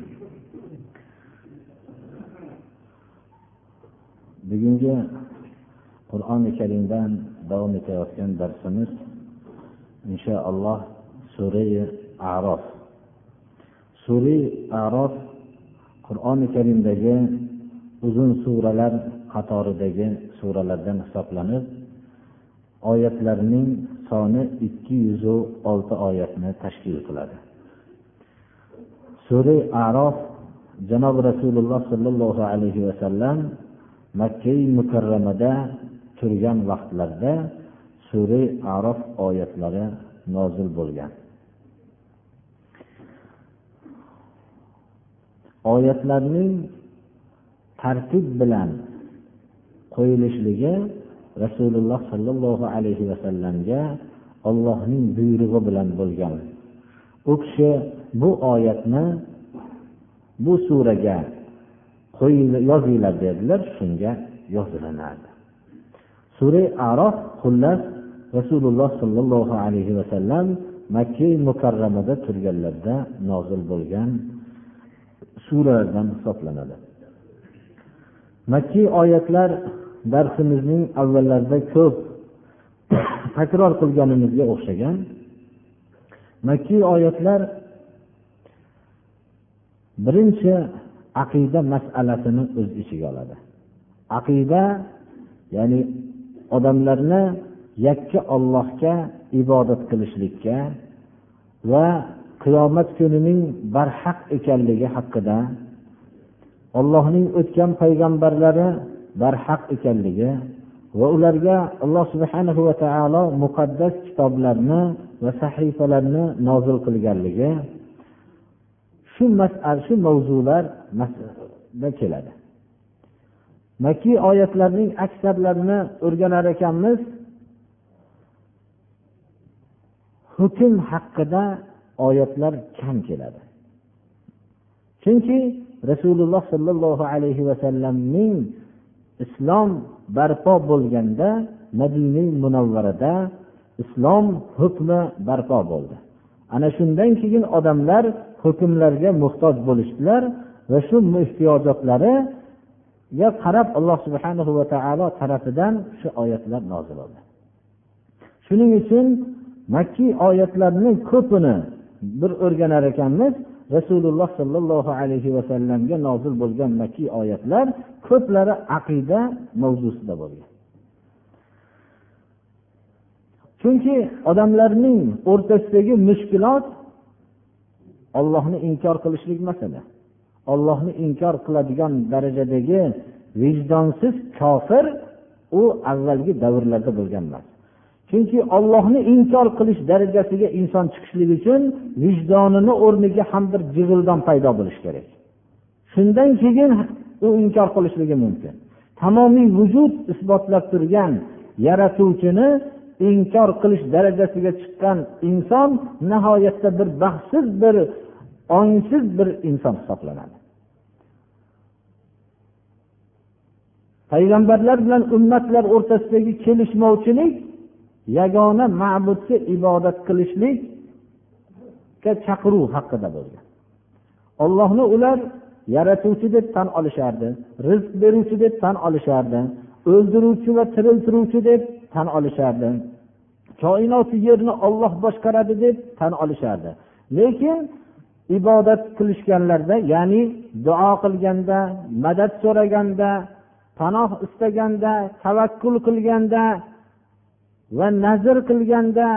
bugungi qur'oni karimdan davom etayotgan darsimiz inshaalloh surai arof. Surai arof qur'oni karimdagi uzun suralar qatoridagi suralardan hisoblanib oyatlarning soni ikki yuzu olti oyatni tashkil qiladi. Sura arof janobi rasululloh sollallohu alayhi vasallam makkai mukarramada turgan vaqtlarda sura arof oyatlari nozil bo'lgan. Oyatlarning tartib bilan qo'yilishligi rasululloh sollallohu alayhi vasallamga ollohning buyrug'i bilan bo'lgan. U kishi bu oyatni bu suraga yozinglar dedilar shunga yozilinardi sura arof xullas rasululloh sollallohu alayhi vasallam makka mukarramada turganlarida nozil bo'lgan suralardan hisoblanadi. Makki oyatlar darsimizning avvallarida ko'p takror qilganimizga o'xshagan. Makki oyatlar birinchi aqida masalasini o'z ichiga oladi. Aqida ya'ni odamlarni yakka ollohga ibodat qilishlikka va qiyomat kunining barhaq ekanligi haqida ollohning o'tgan payg'ambarlari barhaq ekanligi va ularga alloh subhana va taolo muqaddas kitoblarni va sahifalarni nozil qilganligi shu masal shu mavzular keladi. Makki oyatlarning aksarlarini o'rganar ekanmiz. Hukm haqida oyatlar kam keladi. Chunki rasululloh sollallohu alayhi vasallamning islom barpo bo'lganda madina munavvarada islom hukmi barpo bo'ldi. Ana shundan keyin odamlar hukmlarga muhtoj bo'lishdilar va shu ehtiyojotlariga qarab alloh subhana va taolo tarafidan shu oyatlar nozil bo'ldi. Shuning uchun makkiy oyatlarni ko'pini bir o'rganar ekanmiz. Rasululloh sollallohu alayhi vasallamga nozil bo'lgan makkiy oyatlar ko'plari aqida mavzusida bo'lgan. Chunki odamlarning o'rtasidagi mushkulot ollohni inkor qilishlik masala. Ollohni inkor qiladigan darajadagi vijdonsiz kofir u avvalgi davrlarda bo'lgan emas. Chunki ollohni inkor qilish darajasiga inson chiqishligi uchun vijdonini o'rniga ham bir jig'ildon paydo bo'lishi kerak. Shundan keyin u inkor qilishligi mumkin. Tamomiy vujud isbotlab turgan yaratuvchini inkor qilish darajasiga chiqqan inson nihoyatda bir baxtsiz bir ongsiz bir inson hisoblanadi. Payg'ambarlar bilan ummatlar o'rtasidagi kelishmovchilik yagona ma'budga ibodat qilishlikka chaqiruv haqida bo'lgan. Ollohni ular yaratuvchi deb tan olishardi rizq beruvchi deb tan olishardi o'ldiruvchi va tiriltiruvchi deb tan olishardi. Koinoti yerni olloh boshqaradi deb tan olishardi. Lekin ibodat qilishganlarda ya'ni duo qilganda madad so'raganda panoh istaganda tavakkul qilganda va nazr qilganda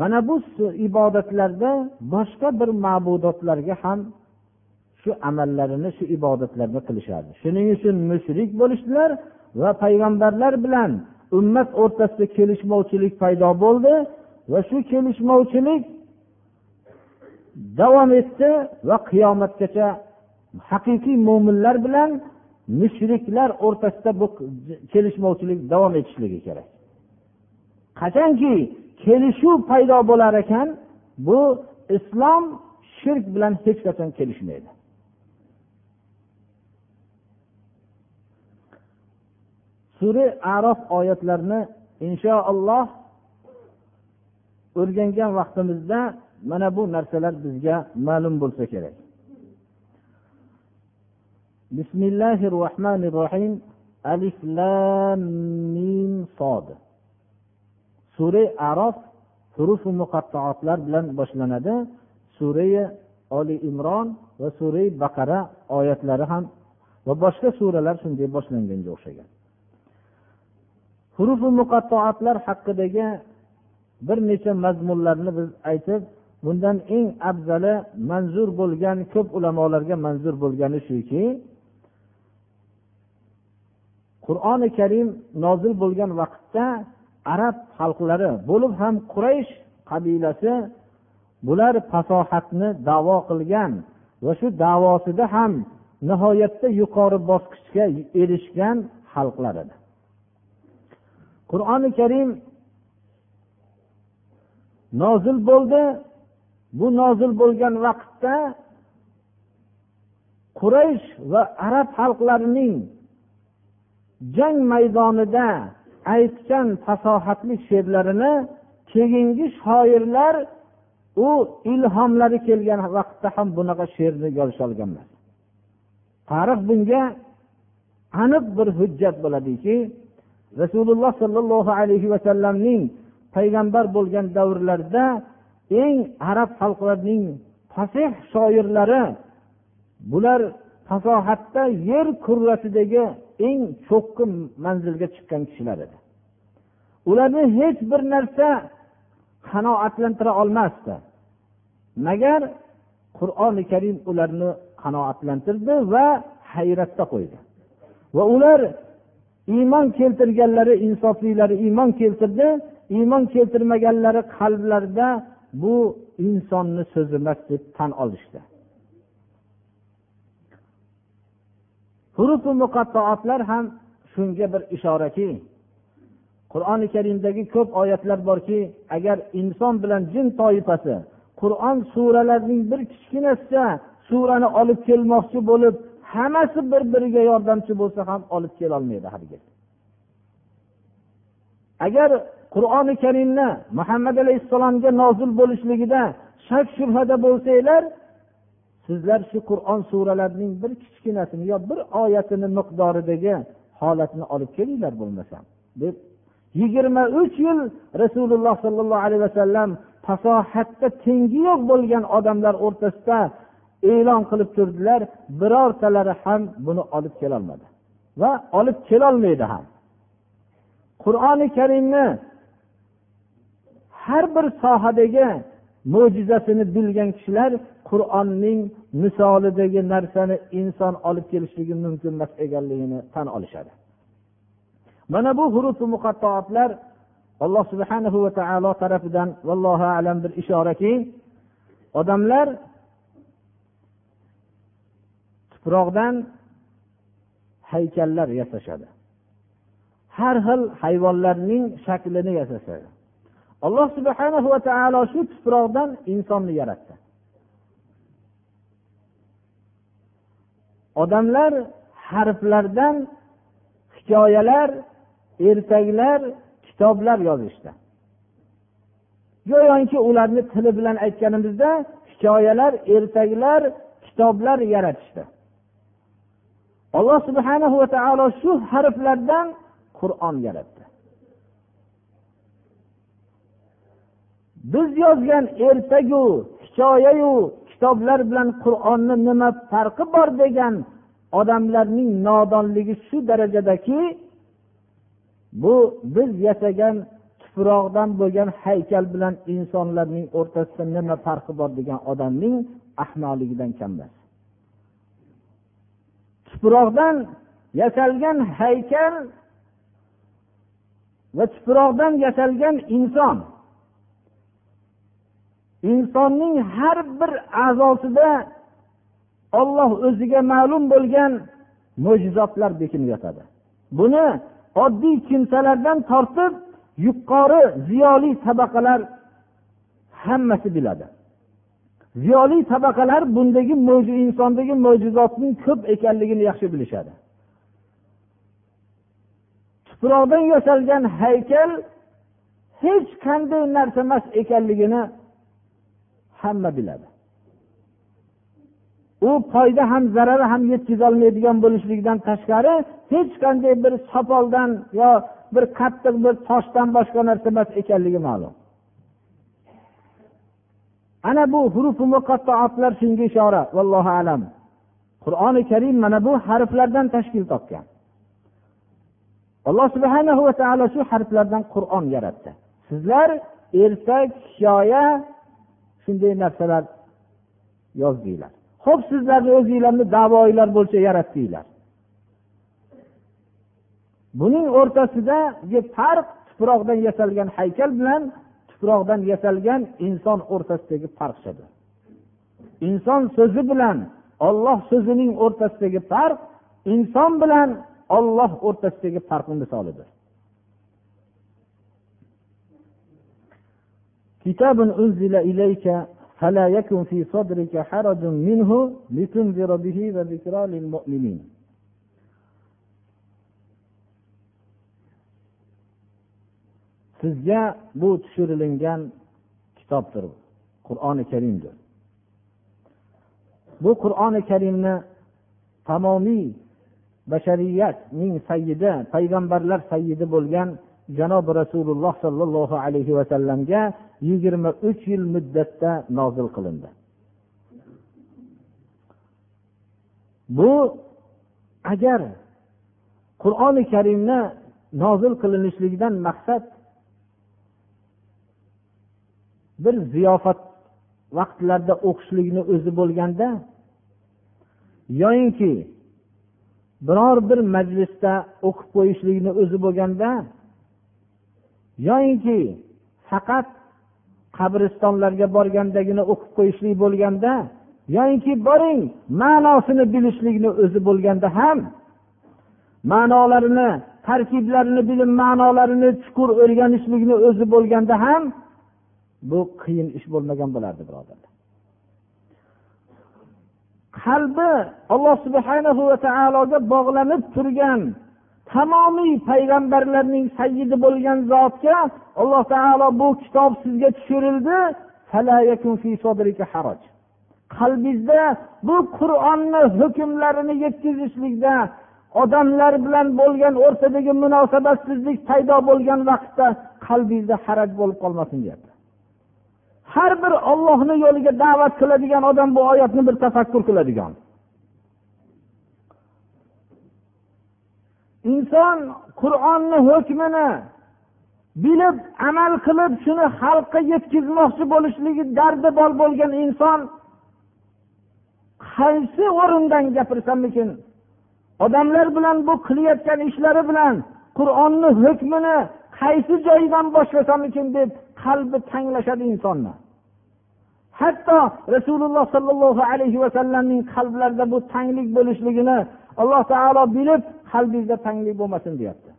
mana bu ibodatlarda boshqa bir ma'budotlarga ham shu amallarini shu ibodatlarni qilishardi. Shuning uchun mushrik bo'lishdilar va payg'ambarlar bilan ummat o'rtasida kelishmovchilik paydo bo'ldi va shu kelishmovchilik davom etdi va qiyomatgacha haqiqiy mo'minlar bilan mushriklar o'rtasida bu kelishmovchilik davom etishligi kerak. Qachonki kelishuv paydo bo'lar ekan bu islom shirk bilan hech qachon kelishmaydi. Sura arof oyatlarini inshaalloh o'rgangan vaqtimizda mana bu narsalar bizga ma'lum bo'lsa kerak. Bismillahi rohmanir rohim alif lam mim sod. Sura arof hurufu muqattoatlar bilan boshlanadi. Sura oli imron va sura baqara oyatlari ham va boshqa suralar shunday boshlanganga o'xshagan. Hurufi muqattoatlar haqidagi bir necha mazmunlarni biz aytib bundan eng afzali manzur bo'lgan ko'p ulamolarga manzur bo'lgani shuki qur'oni karim nozil bo'lgan vaqtda arab xalqlari bo'lib ham quraysh qabilasi bular fasohatni davo qilgan va shu davosida ham nihoyatda yuqori bosqichga erishgan xalqlar edi. Qur'oni karim nozil bo'ldi. Bu nozil bo'lgan vaqtda quraysh va arab xalqlarining jang maydonida aytgan fasohatli she'rlarini keyingi shoirlar u ilhomlari kelgan vaqtda ham bunaqa she'rni yozisholgan tarix bunga aniq bir hujjat bo'ladiki rasululloh sollallohu alayhi vasallamning payg'ambar bo'lgan davrlarida eng arab xalqlarining fasih shoirlari bular fasohatda yer kurrasidagi eng cho'qqi manzilga chiqqan kishilar edi. Ularni hech bir narsa qanoatlantira olmasdi. Magar qur'oni karim ularni qanoatlantirdi va hayratda qo'ydi. Va ular iymon keltirganlari insoflilari iymon keltirdi iymon keltirmaganlari qalblarida bu insonni so'zi emas deb tan olishdi. Hurufi muqattoatlar ham shunga bir ishoraki qur'oni karimdagi ko'p oyatlar borki agar inson bilan jin toifasi qur'on suralarining bir kichkinasida surani olib kelmoqchi bo'lib hammasi bir biriga yordamchi bo'lsa ham olib kelolmaydi hargiz agar qur'oni karimni muhammad alayhissalomga nozil bo'lishligida shak shubhada bo'lsanglar sizlar shu qur'on suralarining bir kichkinasini yo bir oyatini miqdoridagi holatni olib kelinglar bo'lmasam deb yigirma uch yil rasululloh sollallohu alayhi vasallam fasohatda tengi yo'q bo'lgan odamlar o'rtasida e'lon qilib turdilar. Birortalari ham buni olib kelolmadi va olib kelolmaydi ham. Qur'oni karimni har bir sohadagi mo'jizasini bilgan kishilar qur'onning misolidagi narsani inson olib kelishligi mumkin emas ekanligini tan olishadi. Mana bu hurufi muqattoatlar alloh subhanahu va taolo tarafidan vallohu alam bir ishoraki odamlar tuproqdan haykallar yasashadi. Har xil hayvonlarning shaklini yasashadi. Alloh subhana va taolo shu tuproqdan insonni yaratdi. Odamlar harflardan hikoyalar ertaklar kitoblar yozishdi. Go'yoki ularni tili bilan aytganimizda hikoyalar ertaklar kitoblar yaratishdi. Alloh subhana va taolo shu harflardan qur'on yaratdi. Biz yozgan ertagu hikoyayu kitoblar bilan qur'onni nima farqi bor degan odamlarning nodonligi shu darajadaki bu biz yasagan tuproqdan bo'lgan haykal bilan insonlarning o'rtasida nima farqi bor degan odamning ahmoqligidan kam emas. Tuproqdan yasalgan haykal va tuproqdan yasalgan inson. Insonning har bir a'zosida olloh o'ziga ma'lum bo'lgan mo'jizotlar bekinib yotadi. Buni oddiy kimsalardan tortib yuqori ziyoli tabaqalar hammasi biladi. Ziyoli tabaqalar bundagi insondagi mo'jizotning ko'p ekanligini yaxshi bilishadi. Tuproqdan yasalgan haykal hech qanday narsa emas ekanligini hamma biladi. U foyda ham zarar ham yetkazolmaydigan bo'lishligidan tashqari hech qanday bir sopoldan yo bir qattiq bir toshdan boshqa narsa emas ekanligi ma'lum. Ana bu hurufi muqattoatlar shunga ishora vallohu alam. Qur'oni karim mana bu harflardan tashkil topgan. Alloh subhana va taolo shu harflardan qur'on yaratdi. Sizlar ertak hikoya shunday narsalar yozdinglar. Ho'p sizlarni o'zinglarni davoilar bo'lsa yaratdinglar. Buning o'rtasidagi farq tuproqdan yasalgan haykal bilan tuproqdan yasalgan inson o'rtasidagi farqchadir inson so'zi bilan olloh so'zining o'rtasidagi farq inson bilan olloh o'rtasidagi farqni misolidir كتاب أنزل إليك فلا يكن في صدرك حرج منه لتنذر به وذكرى للمؤمنين sizga bu tushirilingan kitobdir qur'oni karimdir. Bu qur'oni karimni tamomiy bashariyatning sayyidi payg'ambarlar sayyidi bo'lgan janobi rasululloh sollallohu alayhi vasallamga yigirma uch yil muddatda nozil qilindi. Bu agar qur'oni karimni nozil qilinishligidan maqsad bir ziyofat vaqtlarda o'qishlikni o'zi bo'lganda yoyinki biror bir majlisda o'qib qo'yishlikni o'zi bo'lganda yoyinki faqat qabristonlarga borgandagina o'qib qo'yishlik bo'lganda yoyinki boring ma'nosini bilishlikni o'zi bo'lganda ham ma'nolarini tarkiblarini bilib ma'nolarini chuqur o'rganishlikni o'zi bo'lganda ham bu qiyin ish bo'lmagan bo'lardi birodarlar qalbi alloh subhana va taologa bog'lanib turgan tamomiy payg'ambarlarning sayyidi bo'lgan zotga alloh taolo bu kitob sizga tushirildi qalbingizda bu qur'onni hukmlarini yetkazishlikda odamlar bilan bo'lgan o'rtadagi munosabatsizlik paydo bo'lgan vaqtda qalbingizda haraj bo'lib qolmasin deyapti. Har bir ollohni yo'liga da'vat qiladigan odam bu oyatni bir tafakkur qiladigan. Inson qur'onni hukmini bilib amal qilib shuni xalqqa yetkazmoqchi bo'lishligi dardi bor bo'lgan inson qaysi o'rindan gapirsamikin odamlar bilan bu qilayotgan ishlari bilan qur'onni hukmini qaysi joyidan boshlasamikin deb qalbi tanglashadi insonni. Hatto rasululloh sollallohu alayhi vasallamning qalblarida bu tanglik bo'lishligini alloh taolo bilib qalbingizda tanglik bo'lmasin deyapti.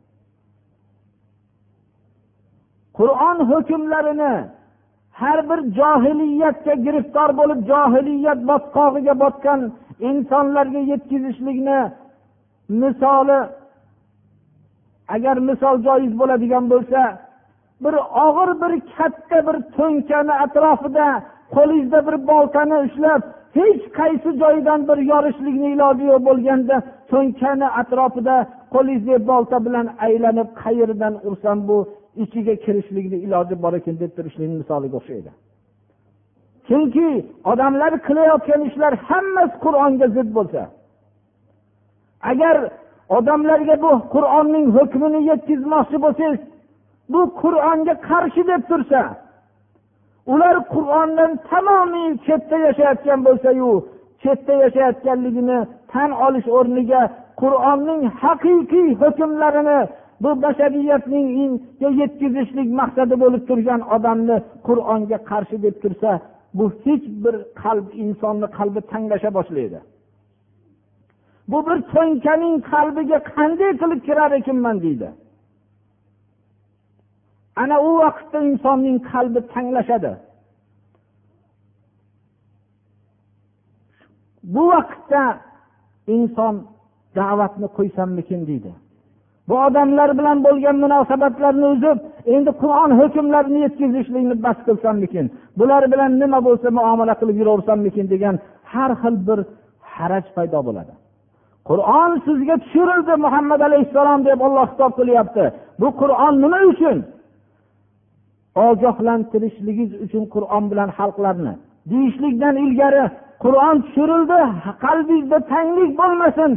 Qur'on hukmlarini har bir johiliyatga giriftor bo'lib johiliyat botqog'iga botgan insonlarga yetkazishlikni misoli agar misol joiz bo'ladigan bo'lsa bir og'ir bir katta bir to'nkani atrofida qo'lingizda bir boltani ushlab hech qaysi joydan bir yorishlikni iloji yo'q bo'lganda to'nkani atrofida qo'lingizdagi bolta bilan aylanib qayerdan ursam bu ichiga kirishlikni iloji bor ekan deb turishlikni misoliga o'xshaydi. Chunki odamlar qilayotgan ishlar hammasi qur'onga zid bo'lsa agar odamlarga bu qur'onning hukmini yetkazmoqchi bo'lsangiz bu qur'onga qarshi deb tursa ular qur'ondan tamomiy chetda yashayotgan bo'lsayu chetda yashayotganligini tan olish o'rniga qur'onning haqiqiy hukmlarini bu bashariyatning yetkazishlik maqsadi bo'lib turgan odamni qur'onga qarshi deb tursa bu hech bir qalb insonni qalbi tanglasha boshlaydi. Bu bir to'nkaning qalbiga qanday qilib kirar ekanman deydi. Ana u vaqtda insonning qalbi tanglashadi. Bu vaqtda inson da'vatni qo'ysammikin deydi. Bu odamlar bilan bo'lgan munosabatlarni uzib endi qur'on hukmlarini yetkazishlikni bas qilsammikin bular bilan nima bo'lsa muomala qilib yuraversammikin degan har xil bir haraj paydo bo'ladi. Qur'on sizga tushirildi muhammad alayhissalom deb olloh xitob qilyapti. Bu qur'on nima uchun? Ogohlantirishligingiz uchun qur'on bilan xalqlarni. Deyishlikdan ilgari qur'on tushirildi qalbingizda tanglik bo'lmasin.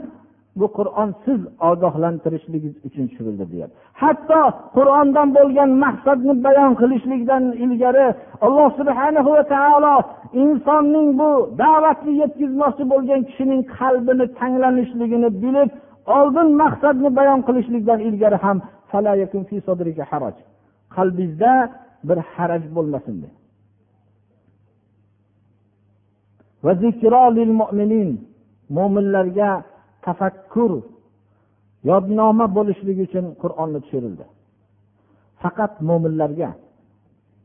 Bu qur'on siz ogohlantirishligingiz uchun tushirildi deyapti. Hatto qur'ondan bo'lgan maqsadni bayon qilishlikdan ilgari alloh subhana va taolo insonning bu da'vatni yetkazmoqchi bo'lgan kishining qalbini tanglanishligini bilib oldin maqsadni bayon qilishlikdan ilgari ham qalbingizda bir haraj bo'lmasin deb mo'minlarga tafakkur yodnoma bo'lishligi uchun qur'onni tushirildi. Faqat mo'minlarga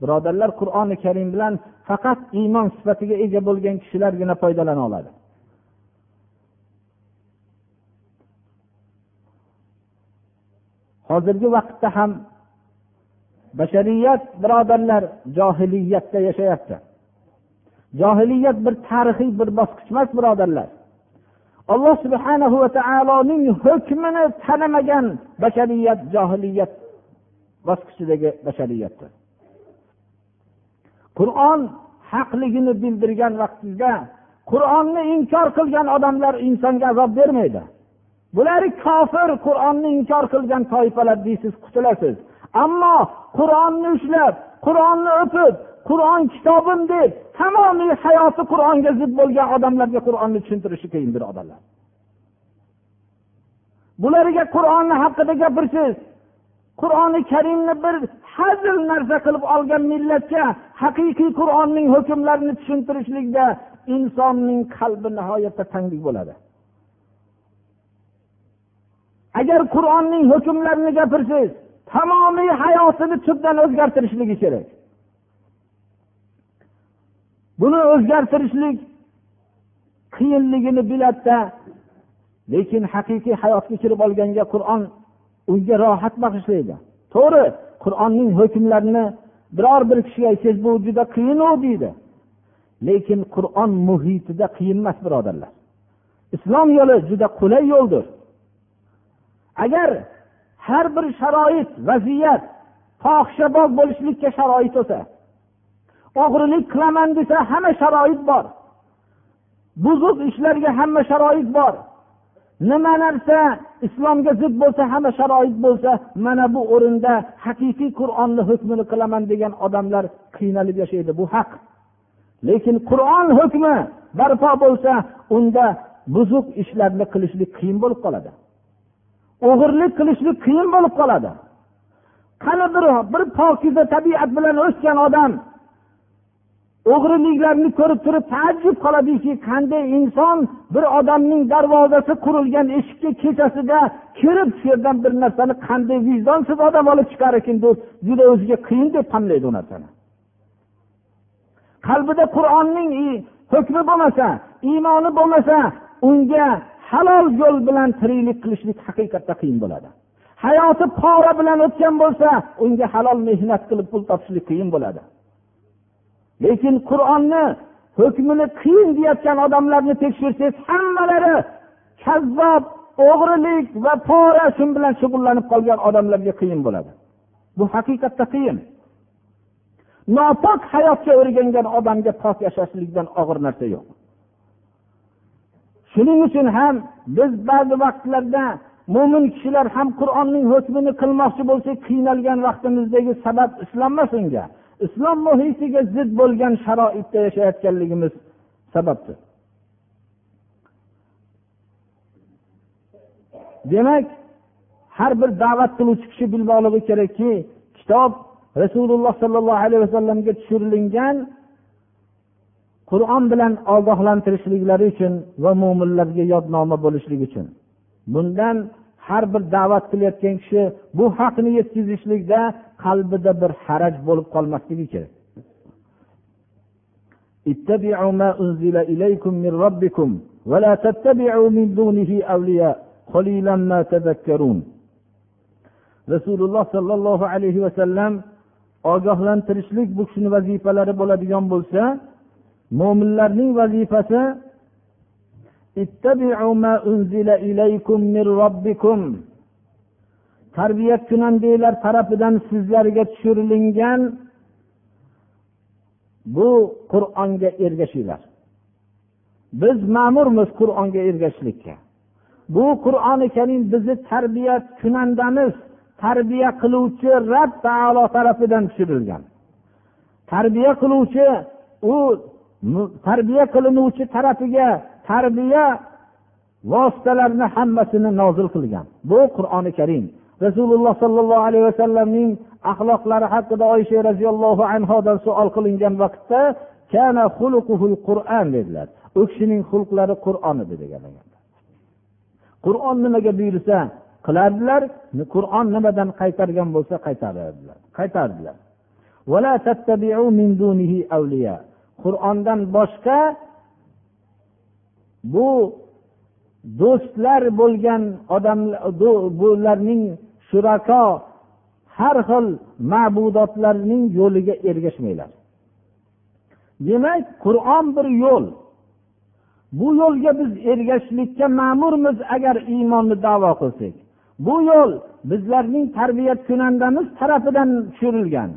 birodarlar qur'oni karim bilan faqat iymon sifatiga ega bo'lgan kishilargina foydalana oladi. Hozirgi vaqtda ham bashariyat birodarlar johiliyatda yashayapti. Johiliyat bir tarixiy bir bosqich emas birodarlar. Alloh subhana va taoloning hukmini tanamagan bashariyat johiliyat bosqichidagi bashariyatdir. Qur'on haqligini bildirgan vaqtida qur'onni inkor qilgan odamlar insonga azob bermaydi. Bular kofir qur'onni inkor qilgan toifalar deysiz qutulasiz ammo qur'onni ushlab qur'onni o'pib qur'on kitobim deb tamomiy hayoti qur'onga zid bo'lgan odamlarga qur'onni tushuntirishi qiyin birodarlar bularga qur'onni haqida gapirsangiz qur'oni karimni bir hazil narsa qilib olgan millatga haqiqiy qur'onning hukmlarini tushuntirishlikda insonning qalbi nihoyatda tanglik bo'ladi. Agar qur'onning hukmlarini gapirsangiz tamomiy hayotini tubdan o'zgartirishligi kerak. Buni o'zgartirishlik qiyinligini biladida lekin haqiqiy hayotga kirib olganga qur'on unga rohat bag'ishlaydi. To'g'ri qur'onning hukmlarini biror bir kishiga aytsangiz bu juda qiyinu deydi. Lekin qur'on muhitida qiyin emas birodarlar. Islom yo'li juda qulay yo'ldir. Agar har bir sharoit vaziyat fohishabop bo'lishlikka sharoit bo'lsa o'g'rilik qilaman desa hamma sharoit bor. Buzuq ishlarga hamma sharoit bor. Nima narsa islomga zid bo'lsa hamma sharoit bo'lsa mana bu o'rinda haqiqiy qur'onni hukmini qilaman degan odamlar qiynalib yashaydi. Bu haq. Lekin qur'on hukmi barpo bo'lsa unda buzuq ishlarni qilishlik qiyin bo'lib qoladi. O'g'irlik qilishlik qiyin bo'lib qoladi. Qani bir bir pokiza tabiat bilan o'sgan odam o'g'riliklarni ko'rib turib taajjub qoladiki qanday inson bir odamning darvozasi qurilgan eshikka kechasida kirib shu yerdan bir narsani qanday vijdonsiz odam olib chiqar ekan deb juda o'ziga qiyin deb tanlaydi u narsani. Qalbida qur'onning hukmi bo'lmasa iymoni bo'lmasa unga halol yo'l bilan tiriklik qilishlik haqiqatda qiyin bo'ladi. Hayoti pora bilan o'tgan bo'lsa unga halol mehnat qilib pul topishlik qiyin bo'ladi. Lekin qur'onni hukmini qiyin deyotgan odamlarni tekshirsangiz hammalari kazzob o'g'rilik va pora shu bilan shug'ullanib qolgan odamlarga qiyin bo'ladi. Bu haqiqatda qiyin. Nopok hayotga o'rgangan odamga pok yashashlikdan og'ir narsa yo'q. Shuning uchun ham biz ba'zi vaqtlarda mo'min kishilar ham qur'onning hukmini qilmoqchi bo'lsak qiynalgan vaqtimizdagi sabab islom emas unga. Islom muhitiga zid bo'lgan sharoitda yashayotganligimiz sababdir. Demak har bir da'vat qiluvchi kishi bilmoqligi kerakki kitob rasululloh sollallohu alayhi vasallamga tushirilgan qur'on bilan ogohlantirishliklari uchun va mo'minlarga yodnoma bo'lishligi uchun bundan har bir da'vat qilayotgan kishi bu haqni yetkazishlikda qalbida bir haraj bo'lib qolmasligi kerak اتبعوا ما أنزل إليكم من ربكم ولا تتبعوا من دونه أولياء قليلا ما تذكرون rasululloh sollallohu alayhi vasallam ogohlantirishlik bu kishini vazifalari bo'ladigan bo'lsa mo'minlarning vazifasi tarbiya kunandanglar tarafidan sizlarga tushirilingan bu qur'onga ergashinglar. Biz ma'murmiz qur'onga ergashishlikka. Bu qur'oni karim bizni tarbiya kunandamiz. Tarbiya qiluvchi rab taolo tarafidan tushirilgan. Tarbiya qiluvchi u tarbiya qilinuvchi tarafiga tarbiya vositalarini hammasini nozil qilgan. Bu qur'oni karim. Rasululloh sollallohu alayhi vasallamning axloqlari haqida oysha roziyallohu anhodan savol qilingan vaqtda kana qur'on dedilar. U kishining xulqlari qur'on edi degan qur'on nimaga buyursa qilardilar qur'on nimadan qaytargan bo'lsa qaytarardilar. Qaytardilar. Qur'ondan boshqa bu do'stlar bo'lgan odamlar bularning shurako har xil ma'budotlarning yo'liga ergashmanglar. Demak qur'on bir yo'l. Bu yo'lga biz ergashishlikka ma'murmiz agar iymonni davo qilsak. Bu yo'l bizlarning tarbiya kunandamiz tarafidan tushirilgan.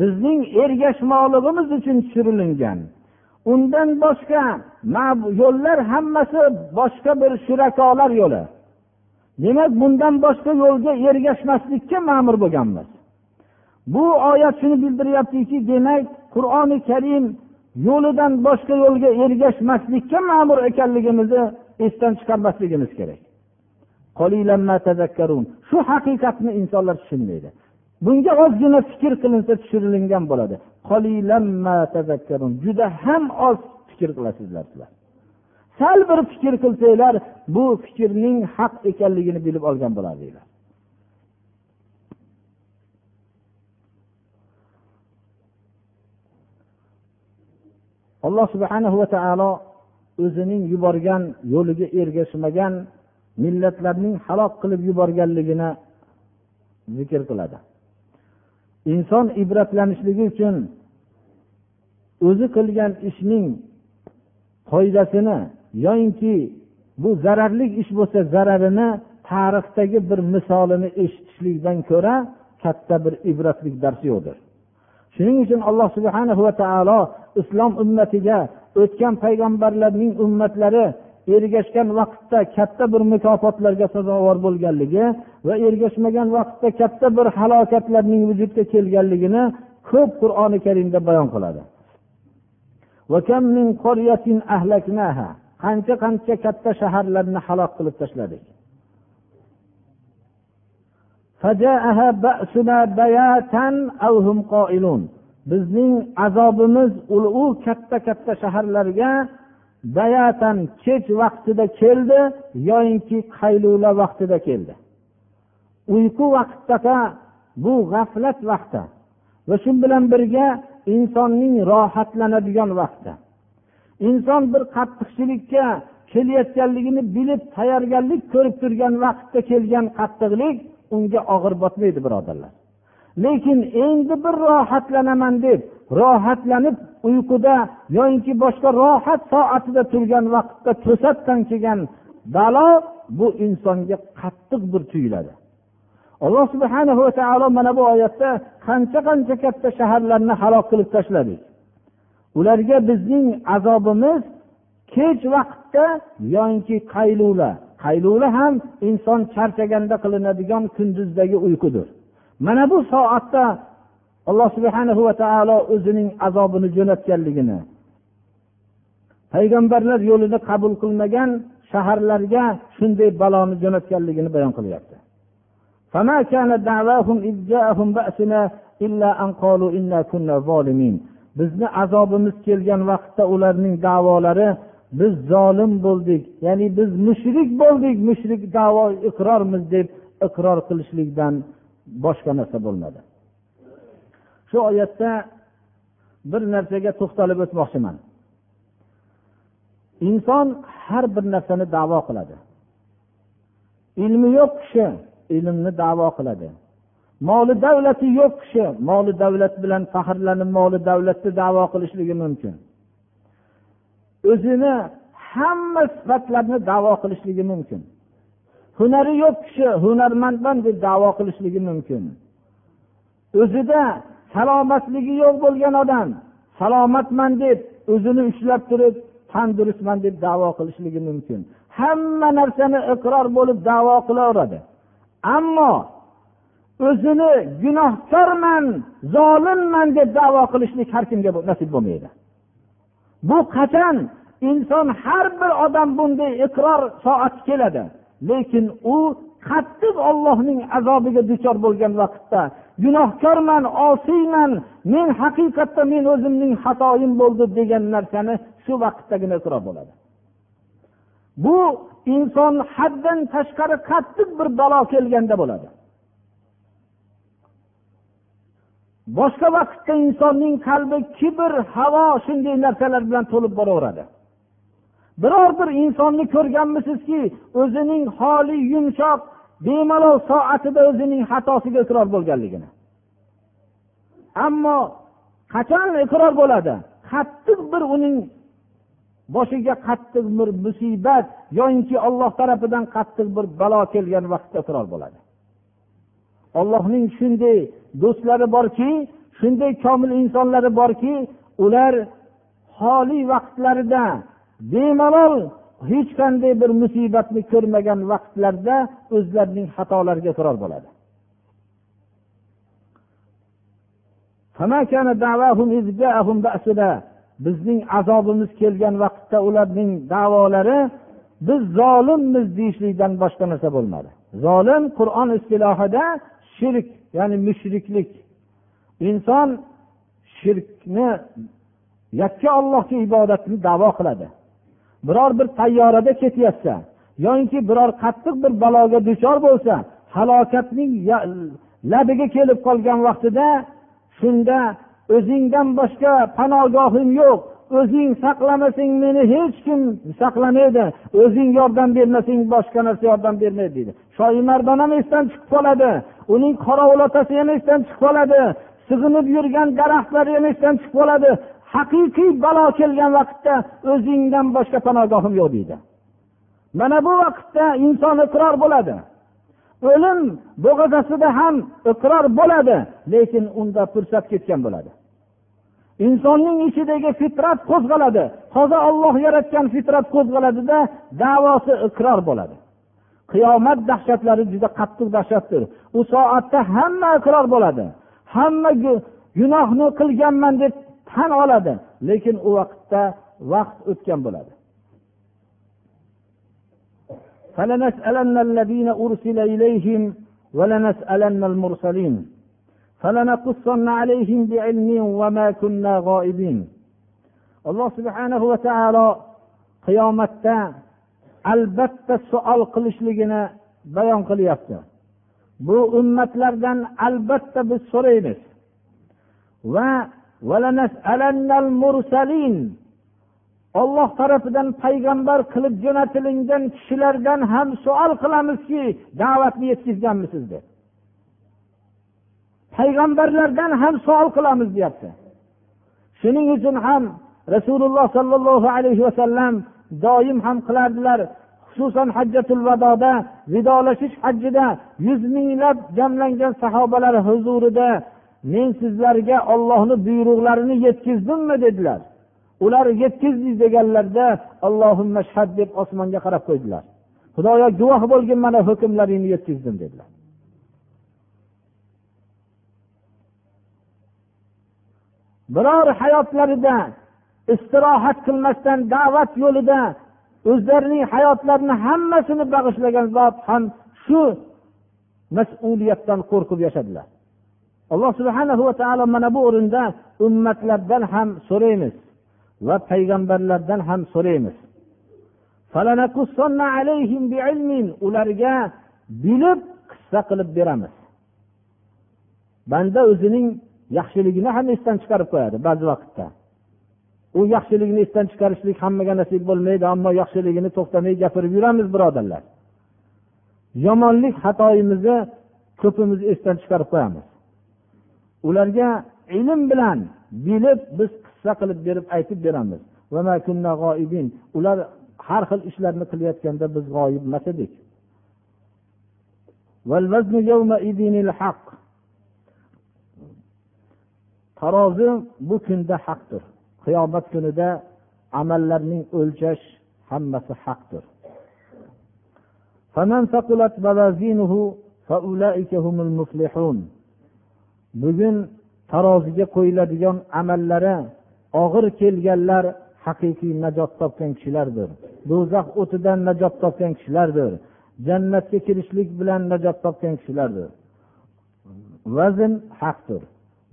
Bizning ergashmoqligimiz uchun tushirilingan undan boshqa yo'llar hammasi boshqa bir shurakolar yo'li. Demak bundan boshqa yo'lga ergashmaslikka ma'mur bo'lganmiz. Bu oyat shuni bildiryaptiki demak qur'oni karim yo'lidan boshqa yo'lga ergashmaslikka ma'mur ekanligimizni esdan chiqarmasligimiz kerak. Shu haqiqatni insonlar tushunmaydi. Bunga ozgina fikr qilinsa tushirilingan bo'ladi. Juda ham oz fikr qilasizlar sizlar sal bir fikr qilsanglar bu fikrning haq ekanligini bilib olgan bo'lardinglar. Alloh subhanahu va taolo o'zining yuborgan yo'liga ergashmagan millatlarning halok qilib yuborganligini zikr qiladi. Inson ibratlanishligi uchun o'zi qilgan ishning foydasini yoyinki bu zararli ish bo'lsa zararini tarixdagi bir misolini eshitishlikdan ko'ra katta bir ibratlik dars yo'qdir. Shuning uchun alloh subhana va taolo islom ummatiga o'tgan payg'ambarlarning ummatlari ergashgan vaqtda katta bir mukofotlarga sazovor bo'lganligi va ergashmagan vaqtda katta bir halokatlarning vujudga kelganligini ko'p qur'oni karimda bayon qiladi. Qancha qancha katta shaharlarni halok qilib tashladik. Bizning azobimiz u katta katta shaharlarga bayatan kech vaqtida keldi yoyinki qaylula vaqtida keldi. Uyqu vaqtdaqa bu g'aflat vaqti va shu bilan birga insonning rohatlanadigan vaqti. Inson bir qattiqchilikka kelayotganligini bilib tayyorgarlik ko'rib turgan vaqtda kelgan qattiqlik unga og'ir botmaydi birodarlar. Lekin endi bir rohatlanaman deb rohatlanib uyquda yoinki boshqa rohat soatida turgan vaqtda to'satdan kelgan balo bu insonga qattiq bir tuyuladi. Alloh subhana va taolo mana bu oyatda qancha qancha katta shaharlarni halok qilib tashladik. Ularga bizning azobimiz kech vaqtda yoinki qaylula qaylula ham inson charchaganda qilinadigan kunduzdagi uyqudir mana bu soatda alloh subhana va taolo o'zining azobini jo'natganligini payg'ambarlar yo'lini qabul qilmagan shaharlarga shunday baloni jo'natganligini bayon qilyapti. Bizni azobimiz kelgan vaqtda ularning davolari biz zolim bo'ldik ya'ni biz mushrik bo'ldik mushrik davo iqrormiz deb iqror qilishlikdan boshqa narsa bo'lmadi. Shu oyatda bir narsaga to'xtalib o'tmoqchiman. Inson har bir narsani davo qiladi. Ilmi yo'q kishi ilmni davo qiladi. Moli davlati yo'q kishi moli davlat bilan faxrlanib moli davlatni davo qilishligi mumkin. O'zini hamma sifatlarni davo qilishligi mumkin. Hunari yo'q kishi hunarmandman deb davo qilishligi mumkin. O'zida salomatligi yo'q bo'lgan odam. Salomatman deb o'zini ushlab turib tandurustman deb davo qilishligi mumkin. Hamma narsani iqror bo'lib davo qilaveradi. Ammo o'zini gunohkorman zolimman deb davo qilishlik har kimga nasib bo'lmaydi. Bu qachon? Inson har bir odam bunday iqror soati keladi. Lekin u qattiq ollohning azobiga duchor bo'lgan vaqtda gunohkorman osiyman men haqiqatda men o'zimning xatoyim bo'ldi degan narsani shu vaqtdagina iqror bo'ladi. Bu inson haddan tashqari qattiq bir balo kelganda bo'ladi. Boshqa vaqtda insonning qalbi kibr havo shunday narsalar bilan to'lib boraveradi. Biror bir insonni ko'rganmisizki o'zining holi yumshoq bemalol soatida o'zining xatosiga iqror bo'lganligini. Ammo qachon iqror bo'ladi? Qattiq bir uning boshiga qattiq bir musibat yoyinki olloh tarafidan qattiq bir balo kelgan vaqtda iqror bo'ladi. Ollohning shunday do'stlari borki shunday komil insonlari borki ular holi vaqtlarida bemalol hech qanday bir musibatni ko'rmagan vaqtlarda o'zlarining xatolariga iqror bo'ladi. Bizning azobimiz kelgan vaqtda ularning davolari biz zolimmiz deyishlikdan boshqa narsa bo'lmadi. Zolim qur'on istilohida shirk ya'ni mushriklik. Inson shirkni yakka ollohga ibodatni davo qiladi. Biror bir tayyorada ketyapsa yoinki biror qattiq bir baloga duchor bo'lsa halokatning labiga kelib qolgan vaqtida shunda o'zingdan boshqa panogohim yo'q o'zing saqlamasang meni hech kim saqlamaydi o'zing yordam bermasang boshqa narsa yordam bermaydi deydi. Shoimardon ham esdan chiqib qoladi uning qorovul otasi ham esdan chiqib qoladi sig'inib yurgan daraxtlar ham esdan chiqib qoladi haqiqiy balo kelgan vaqtda o'zingdan boshqa panogohim yo'q deydi. Mana bu vaqtda inson iqror bo'ladi. O'lim bo'g'azasida ham iqror bo'ladi lekin unda fursat ketgan bo'ladi. Insonning ichidagi fitrat qo'zg'aladi. Toza olloh yaratgan fitrat qo'zg'aladida davosi iqror bo'ladi. Qiyomat dahshatlari juda qattiq dahshatdir. U soatda hamma iqror bo'ladi. Hamma gunohni qilganman deb tan oladi lekin u vaqtda vaqt o'tgan bo'ladi فلنسألن الذين أرسل إليهم ولنسألن المرسلين فلنقصن عليهم بعلم وما كنا غائبين alloh subhanahu va taolo qiyomatda albatta savol qilishligini bayon qilyapti bu ummatlardan albatta biz so'raymiz va olloh tarafidan payg'ambar qilib jo'natilingan kishilardan ham savol qilamizki da'vatni yetkazganmisiz deb. Payg'ambarlardan ham savol qilamiz deyapti. Shuning uchun ham rasululloh sollallohu alayhi vasallam doim ham qilardilar xususan hajjatul vadoda vidolashish hajjida yuz minglab jamlangan sahobalar huzurida men sizlarga ollohni buyruqlarini yetkazdimmi dedilar. Ular yetkazdik deganlarida allohimma shhad deb osmonga qarab qo'ydilar. Xudoyo guvoh bo'lgin mana hukmlaringni yetkazdim dedilar. Biror hayotlarida istirohat qilmasdan da'vat yo'lida o'zlarining hayotlarini hammasini bag'ishlagan zot ham shu mas'uliyatdan qo'rqib yashadilar. Alloh subhana va taolo mana bu o'rinda ummatlardan ham so'raymiz va payg'ambarlardan ham so'raymiz. Ularga bilib qissa qilib beramiz. Banda o'zining yaxshiligini ham esdan chiqarib qo'yadi ba'zi vaqtda. U yaxshilikni esdan chiqarishlik hammaga nasib bo'lmaydi ammo yaxshiligini to'xtamay gapirib yuramiz birodarlar. Yomonlik xatoyimizni ko'pimiz esdan chiqarib qo'yamiz. Ularga ilm bilan bilib biz qissa qilib berib aytib beramiz. Ular har xil ishlarni qilayotganda biz g'oyib emas edik. Tarozi bu kunda haqdir. Qiyomat kunida amallarning o'lchash hammasi haqdir. Bugun taroziga qo'yiladigan amallari og'ir kelganlar haqiqiy najot topgan kishilardir. Do'zax o'tidan najot topgan kishilardir. Jannatga kirishlik bilan najot topgan kishilardir. Vazn haqdir.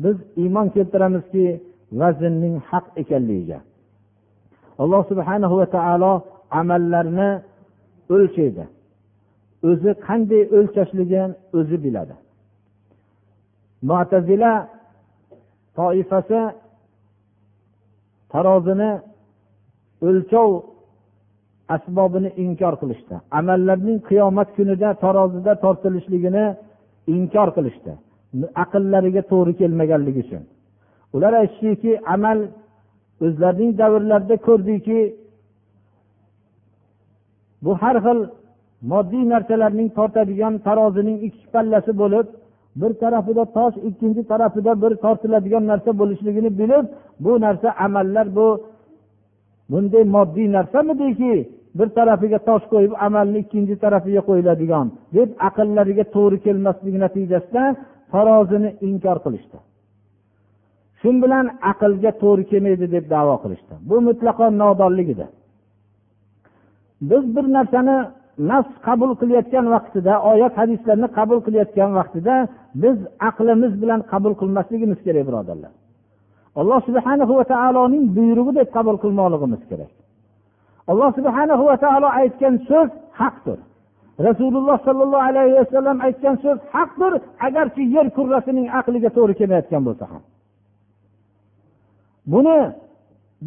Biz iymon keltiramizki vaznning haq ekanligiga. Alloh subhanahu va taolo amallarni o'lchaydi. O'zi qanday o'lchashligini o'zi biladi. Mo'tazila toifasi tarozini o'lchov asbobini inkor qilishdi. Amallarning qiyomat kunida tarozida tortilishligini inkor qilishdi. Aqllariga to'g'ri kelmaganligi uchun. Ular aytishdiki amal o'zlarining davrlarida ko'rdiki bu har xil moddiy narsalarning tortadigan tarozining ikki pallasi bo'lib bir tarafida tosh ikkinchi tarafida bir tortiladigan narsa bo'lishligini bilib bu narsa amallar bu bunday moddiy narsamidiki bir tarafiga tosh qo'yib amalni ikkinchi tarafiga qo'yiladigan deb aqllariga to'g'ri kelmasligi natijasida farozini inkor qilishdi. Shu bilan aqlga to'g'ri kelmaydi deb davo qilishdi. Bu mutlaqo nodonlik edi. Biz bir narsani nafs qabul qilayotgan vaqtida oyat hadislarni qabul qilayotgan vaqtida biz aqlimiz bilan qabul qilmasligimiz kerak birodarlar. Alloh subhana va taoloning buyrug'i deb qabul qilmoqligimiz kerak. Alloh subhana va taolo aytgan so'z haqdir. Rasululloh sollallohu alayhi vasallam aytgan so'z haqdir agarchi yer kurrasining aqliga to'g'ri kelmayotgan bo'lsa ham. Buni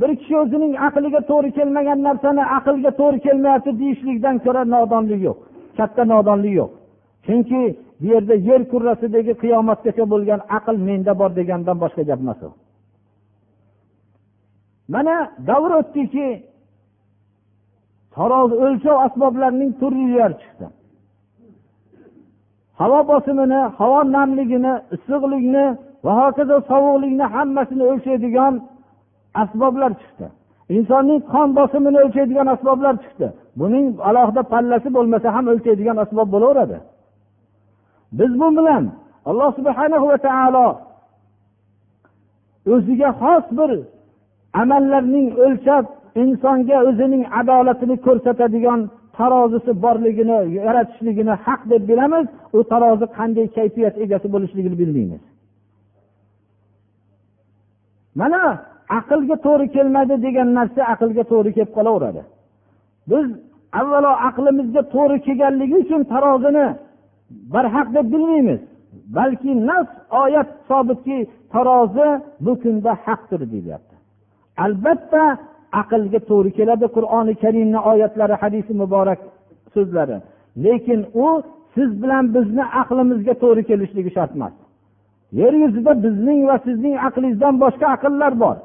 bir kishi o'zining aqliga to'g'ri kelmagan narsani aqlga to'g'ri kelmayapti deyishlikdan ko'ra nodonlik yo'q. Katta nodonlik yo'q. Chunki bu yerda yer kurrasidagi qiyomatgacha bo'lgan aql menda bor degandan boshqa gap emas u. Mana davr o'tdiki tarozi o'lchov asboblarining turlilari chiqdi. Havo bosimini havo namligini issiqlikni va hokazo sovuqlikni hammasini o'lchaydigan asboblar chiqdi. Insonning qon bosimini o'lchaydigan asboblar chiqdi. Buning alohida pallasi bo'lmasa ham o'lchaydigan asbob bo'laveradi. Biz bu bilan alloh subhana va taolo o'ziga xos bir amallarning o'lchab insonga o'zining adolatini ko'rsatadigan tarozisi borligini yaratishligini haq deb bilamiz. U tarozi qanday kayfiyat egasi bo'lishligini bilmaymiz. Mana aqlga to'g'ri kelmadi degan narsa aqlga to'g'ri kelib qolaveradi. Biz avvalo aqlimizga to'g'ri kelganligi uchun tarozini barhaq deb bilmaymiz balki nas oyat sobitki tarozi bu kunda haqdir deyilyapti albatta aqlga to'g'ri keladi qur'oni karimni oyatlari hadisi muborak so'zlari. Lekin u siz bilan bizni aqlimizga to'g'ri kelishligi shart emas. Yer yuzida bizning va sizning aqlingizdan boshqa aqllar bor.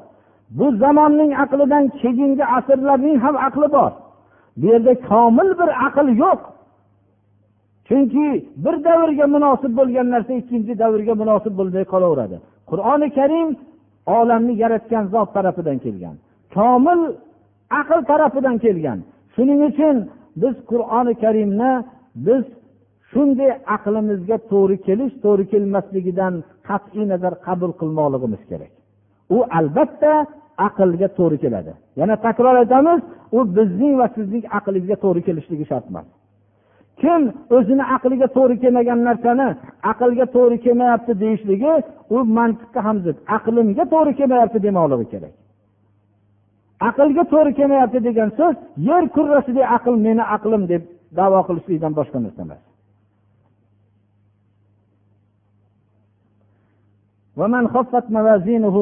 Bu zamonning aqlidan keyingi asrlarning ham aqli bor. Bu yerda komil bir aql yo'q. Chunki bir davrga munosib bo'lgan narsa ikkinchi davrga munosib bo'lmay qolaveradi. Qur'oni karim olamni yaratgan zot tarafidan kelgan. Komil aql tarafidan kelgan. Shuning uchun biz qur'oni karimni biz shunday aqlimizga to'g'ri kelish to'g'ri kelmasligidan qat'iy nazar qabul qilmoqligimiz kerak. u albatta aqlga to'g'ri keladi yana takror aytamiz u bizning va sizning aqlimizga to'g'ri kelishligi shart emas kim o'zini aqliga to'g'ri kelmagan narsani aqlga to'g'ri kelmayapti deyishligi u mantiqqa ham zid aqlimga to'g'ri kelmayapti demoqligi kerak aqlga to'g'ri kelmayapti degan so'z yer kurrasidek aql meni aqlim deb davo qilishlikdan boshqa narsa emas ومن خفت موازينه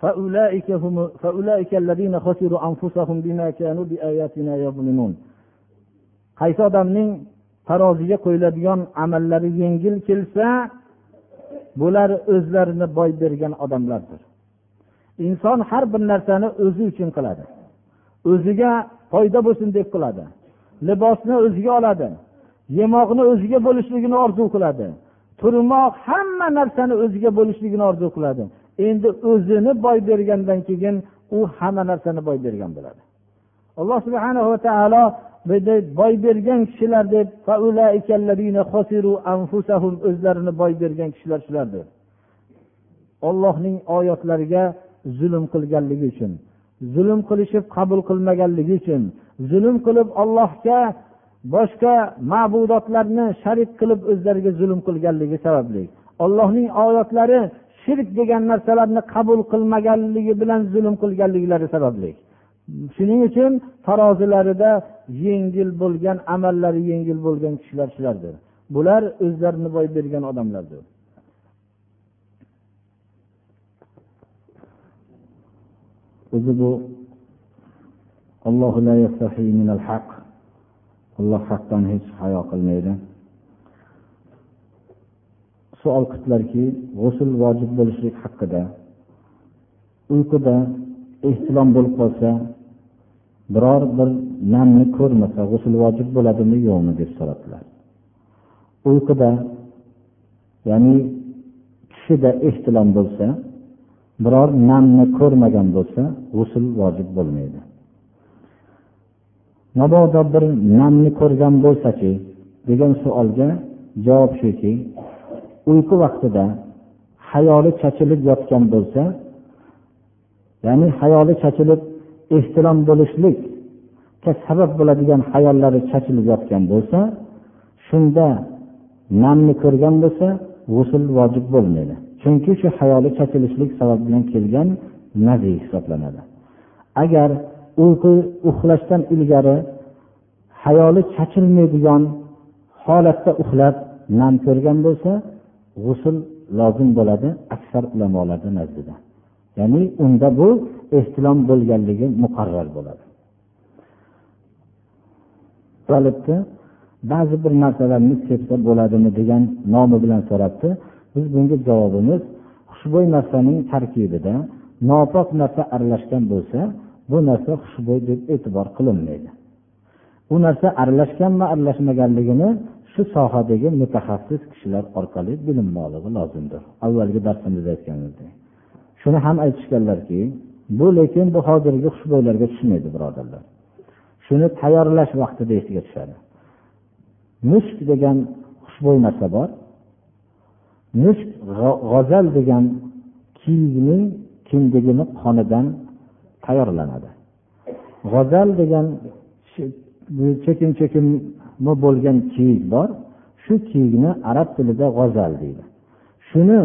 فأولئك, هم فأولئك الذين خسروا أنفسهم بما كانوا بآياتنا يظلمون qaysi odamning taroziga qo'yiladigan amallari yengil kelsa bular o'zlarini boy bergan odamlardir inson har bir narsani o'zi uchun qiladi o'ziga foyda bo'lsin deb qiladi libosni o'ziga oladi yemoqni o'ziga bo'lishligini orzu qiladi turmoq hamma narsani o'ziga bo'lishligini orzu qiladi Endi o'zini boy bergandan keyin u hamma narsani boy bergan bo'ladi. Alloh subhana va taolo boy bergan kishilar deb o'zlarini boy bergan kishilar shulardir. Ollohning oyatlariga zulm qilganligi uchun zulm qilishib qabul qilmaganligi uchun zulm qilib ollohga boshqa ma'budotlarni sharik qilib o'zlariga zulm qilganligi sababli ollohning oyatlari shirk degan narsalarni qabul qilmaganligi bilan zulm qilganliklari sababli. Shuning uchun tarozilarida yengil bo'lgan amallari yengil bo'lgan kishilar shulardir. Bular o'zlarini boy bergan odamlardir. O'zi bu alloh haqdan hech hayo qilmaydi. Savol qildilarki g'usul vojib bo'lishlik haqida uyquda ehtilom bo'lib qolsa biror bir namni ko'rmasa g'usul vojib bo'ladimi yo'qmi deb so'radilar uyquda ya'ni tushida ehtilom bo'lsa biror namni ko'rmagan bo'lsa g'usul vojib bo'lmaydi. Mabodo bir namni ko'rgan bo'lsachi degan savolga javob shuki uyqu vaqtida hayoli chachilib yotgan bo'lsa ya'ni hayoli chachilib ehtilom bo'lishlikka sabab bo'ladigan hayollari chachilib yotgan bo'lsa shunda namni ko'rgan bo'lsa g'usul vojib bo'lmaydi. Chunki shu hayoli chachilishlik sabab bilan kelgan naziy hisoblanadi. Agar uyqu uxlashdan ilgari hayoli chachilmaydigan holatda uxlab nam ko'rgan bo'lsa g'usul lozim bo'ladi aksar ulamolarni nazdida. Ya'ni unda bu ehtilom bo'lganligi muqarrar bo'ladi. Ba'zi bir narsalarni sepsa bo'ladimi degan nomi bilan so'rabdi. Biz bunga javobimiz xushbo'y narsaning tarkibida nopok narsa aralashgan bo'lsa bu narsa xushbo'y deb e'tibor qilinmaydi. U narsa aralashganmi aralashmaganligini shu sohadagi mutaxassis kishilar orqali bilinmoqligi lozimdir. Avvalgi darsimizda aytganimizdek shuni ham aytishganlarki bu lekin bu hozirgi xushbo'ylarga tushmaydi birodarlar. Shuni tayyorlash vaqtida esiga tushadi. Mushk degan xushbo'y narsa bor. Mushk g'azal degan kiyikning kindigini qonidan tayyorlanadi. G'azal degan chekin chekin bo'lgan kiyik bor? Shu kiyikni arab tilida g'ozal deydi. Shuni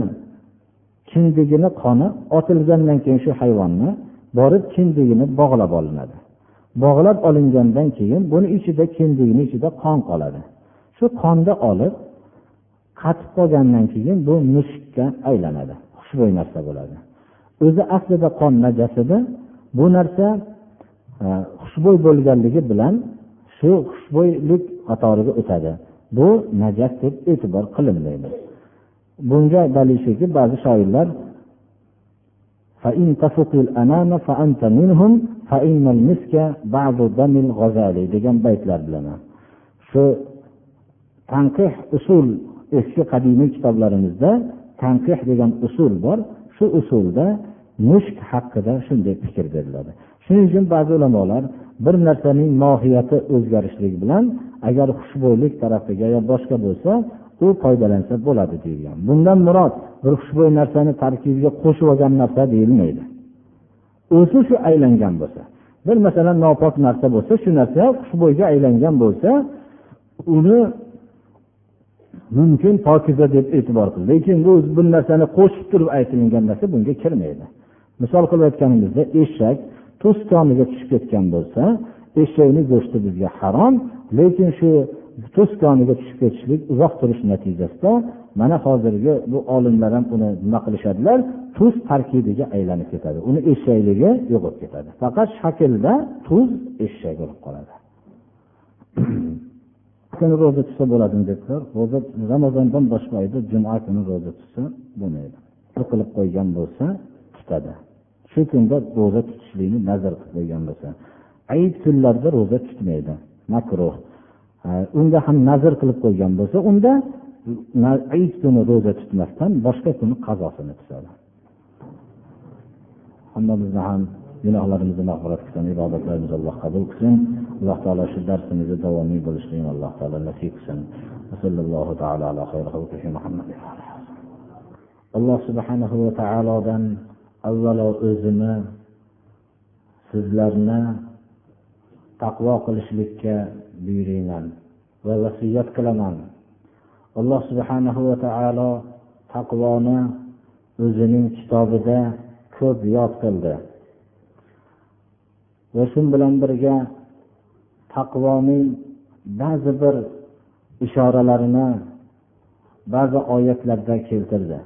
kindigini qoni otilgandan keyin shu hayvonni borib kindigini bog'lab olinadi. Bog'lab olingandan keyin buni ichida kindigini ichida qon qoladi. Shu qonni olib qatib qolgandan keyin bu mushukka aylanadi. Xushbo'y narsa bo'ladi. O'zi aslida qon najas edi bu narsa e, xushbo'y bo'lganligi bilan shu xushbo'ylik qatoriga o'tadi. Bu najas deb e'tibor qilinmaydi. Bunga dalil shuki ba'zi shoirlar degan baytlar bilaman shu tanqih usul eski qadimiy kitoblarimizda tanqih degan usul bor. Shu usulda mushk haqida shunday fikr beriladi. Shuning uchun ba'zi ulamolar bir narsaning mohiyati o'zgarishligi bilan agar xushbo'ylik tarafiga yo boshqa bo'lsa u foydalansa bo'ladi deyilgan. Bundan murod bir xushbo'y narsani tarkibiga qo'shib olgan narsa deyilmaydi. O'zi shu aylangan bo'lsa bir masalan nopok narsa bo'lsa shu narsa xushbo'yga aylangan bo'lsa uni mumkin pokiza deb e'tibor qil. Lekin bu bir narsani qo'shib turib aytilingan narsa bunga kirmaydi. Misol qilib aytganimizda eshak tuz koniga tushib ketgan bo'lsa eshakni go'shti bizga harom lekin shu tuz tushib ketishlik uzoq turish natijasida mana hozirgi bu olimlar ham uni nima qilishadilar? Tuz tarkibiga aylanib ketadi. Uni eshakligi yo'qolib ketadi. Faqat shaklda tuz eshak bo'lib qoladi. Kuni ro'za tutsa bo'ladimi dedilar ro'za ramazondan boshqa oyda juma kuni ro'za tutsa bo'lmaydi. Qilib qo'ygan bo'lsa tutadi. Shu kunda ro'za tutishlikni nazar qilib qo'ygan bo'lsa. Ayit kunlarda ro'za tutmaydi. Makruh. Unga ham nazr qilib qo'ygan bo'lsa unda id kuni ro'za tutmasdan boshqa kuni qazosini tutadi. Hammamizni ham gunohlarimizni mag'firat qilsin ibodatlarimizni alloh qabul qilsin. Alloh taolo shu darsimizni davomiy bo'lishligini alloh taolo nasib qilsin. Alloh subhanahu va taolodan avvalo o'zini sizlarni taqvo qilishlikka buyuringlar va vasiyat qilaman alloh subhanahu va taolo taqvoni o'zining kitobida ko'p yod qildi va shu bilan birga taqvoning ba'zi bir ishoralarini ba'zi oyatlarda keltirdi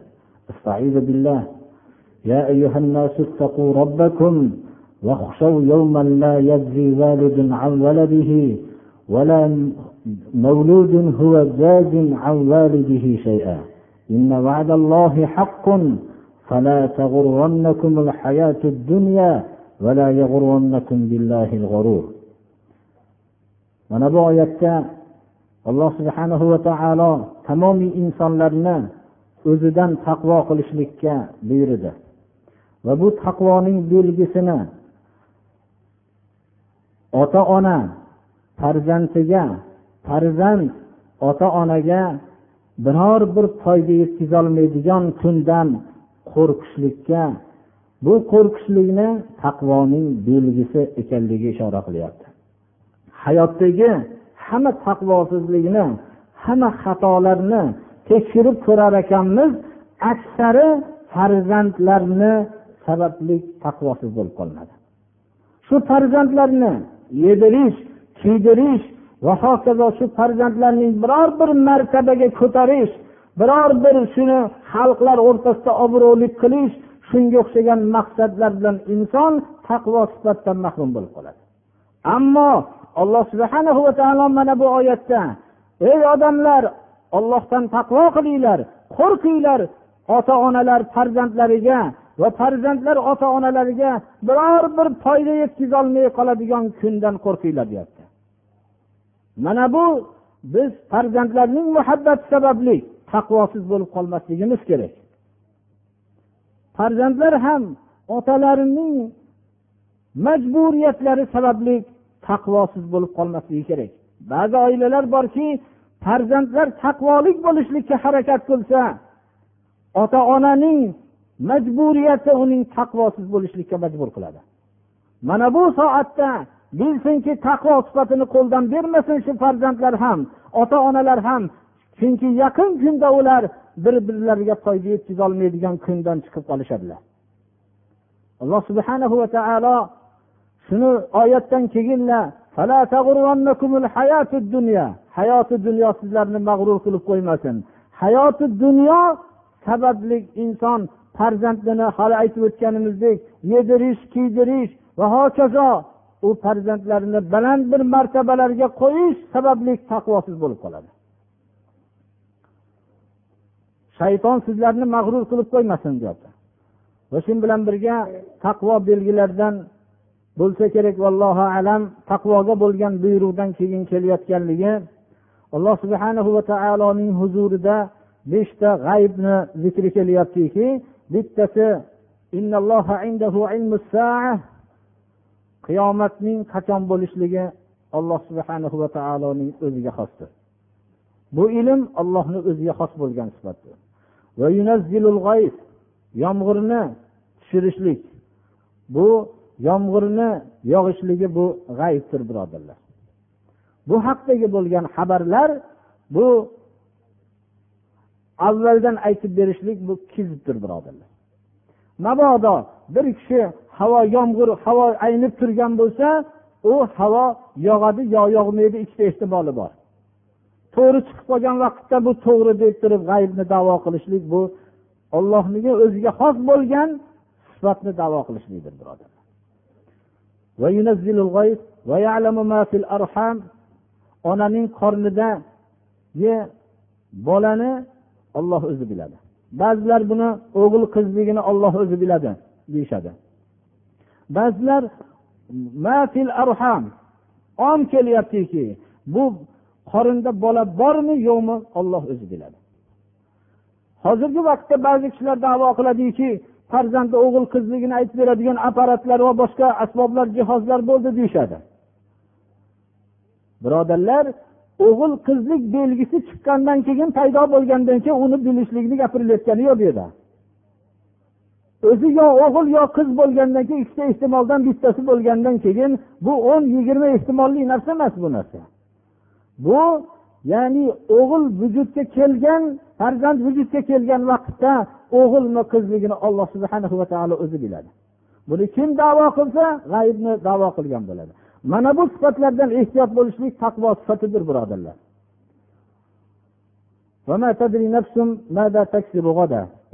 يا أيها الناس اتقوا ربكم واخشوا يوما لا يجزي والد عن ولده ولا مولود هو جاز عن والده شيئا. إن وعد الله حق فلا تغرنكم الحياة الدنيا ولا يغرنكم بالله الغرور. bu oyatda alloh subhanahu va taolo tamomiy insonlarni o'zidan taqvo qilishlikka buyurdi. Va bu taqvoning belgisini ota ona farzandiga farzand ota onaga biror bir foyda yetkazolmaydigan kundan qo'rqishlikka bu qo'rqishlikni taqvoning belgisi ekanligi ishora qilyapti. Hayotdagi hamma taqvosizlikni hamma xatolarni tekshirib ko'rar ekanmiz aksari farzandlarni sababli taqvosiz bo'lib qolinadi shu farzandlarni yedirish kiydirish va hokazo shu farzandlarning biror bir martabaga ko'tarish biror bir shuni xalqlar o'rtasida obro'li qilish shunga o'xshagan maqsadlar bilan inson taqvo sifatdan mahrum bo'lib qoladi. Ammo alloh subhana va taolo mana bu oyatda ey odamlar ollohdan taqvo qilinglar qo'rqinglar ota onalar farzandlariga va farzandlar ota onalariga biror bir foyda yetkazolmay qoladigan kundan qo'rqinglar deyapti. Mana bu biz farzandlarning muhabbati sababli taqvosiz bo'lib qolmasligimiz kerak. Farzandlar ham otalarining majburiyatlari sababli taqvosiz bo'lib qolmasligi kerak. Ba'zi oilalar borki farzandlar taqvolik bo'lishlikka harakat qilsa ota onaning majburiyati uning taqvosiz bo'lishlikka majbur qiladi. Mana bu soatda bilsinki taqvo sifatini qo'ldan bermasin shu farzandlar ham ota onalar ham. Chunki yaqin kunda ular bir birlariga foyda yetkazolmaydigan kundan chiqib qolishadilar. Alloh subhanahu va taolo shuni oyatdan keyin hayoti dunyo sizlarni mag'rur qilib qo'ymasin. Hayoti dunyo sababli inson farzandini hali aytib o'tganimizdek yedirish kiydirish va hokazo u farzandlarini baland bir martabalarga qo'yish sababli taqvosiz bo'lib qoladi. Shayton sizlarni mag'rur qilib qo'ymasin deyapti. Va shu bilan birga taqvo belgilaridan bo'lsa kerak vallohu alam taqvoga bo'lgan buyruqdan keyin kelayotganligi alloh subhana va taoloning huzurida beshta g'aybni zikri kelyaptiki bittasi qiyomatning qachon bo'lishligi alloh subhanahu va taoloning o'ziga xosdir. Bu ilm allohni o'ziga xos bo'lgan sifatdir. Yomg'irni tushirishlik. Bu yomg'irni yog'ishligi bu g'ayibdir birodarlar. Bu haqdagi bo'lgan xabarlar bu avvaldan aytib berishlik bu kizibdir birodarlar. Mabodo bir kishi havo yomg'ir havo aynib turgan bo'lsa u havo yog'adi yo yog'maydi ikkita ehtimoli bor. To'g'ri chiqib qolgan vaqtda bu to'g'ri deb turib g'aybni davo qilishlik bu ollohniga o'ziga xos bo'lgan sifatni davo qilishlikdir birodarlar. Onaning qornidagi bolani olloh o'zi biladi. Ba'zilar buni o'g'il qizligini olloh o'zi biladi deyishadi. Ba'zilar mafil arham on kelyaptiki bu qorinda bola bormi yo'qmi olloh o'zi biladi. Hozirgi vaqtda ba'zi kishilar davo qiladiki farzandi o'g'il qizligini aytib beradigan apparatlar va boshqa asboblar jihozlar bo'ldi deyishadi. Birodarlar o'g'il qizlik belgisi chiqqandan keyin paydo bo'lgandan keyin uni bilishlikni gapirilayotgani yo'q bu yerda. O'zi yo o'g'il yo qiz bo'lgandan keyin ikkita ehtimoldan bittasi bo'lgandan keyin bu o'n yigirma ehtimolli narsa emas bu narsa. Bu ya'ni o'g'il vujudga kelgan farzand vujudga kelgan vaqtda o'g'ilmi qizligini alloh subhana va taolo o'zi biladi. Buni kim davo qilsa g'aybni davo qilgan bo'ladi. Mana bu sifatlardan ehtiyot bo'lishlik taqvo sifatidir birodarlar.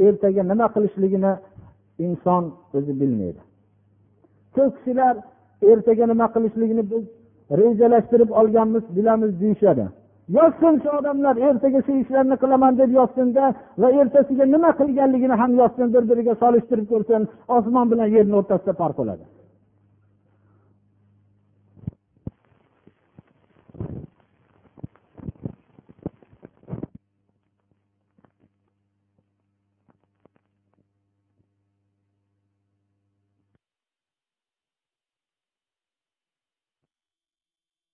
Ertaga nima qilishligini inson o'zi bilmaydi. Ko'p kishilar ertaga nima qilishligini biz rejalashtirib olganmiz bilamiz deyishadi. Yozsin shu odamlar ertaga shu ishlarni qilaman deb yozsinda va ertasiga nima qilganligini ham yozsin bir biriga solishtirib ko'rsin osmon bilan yerni o'rtasida farq bo'ladi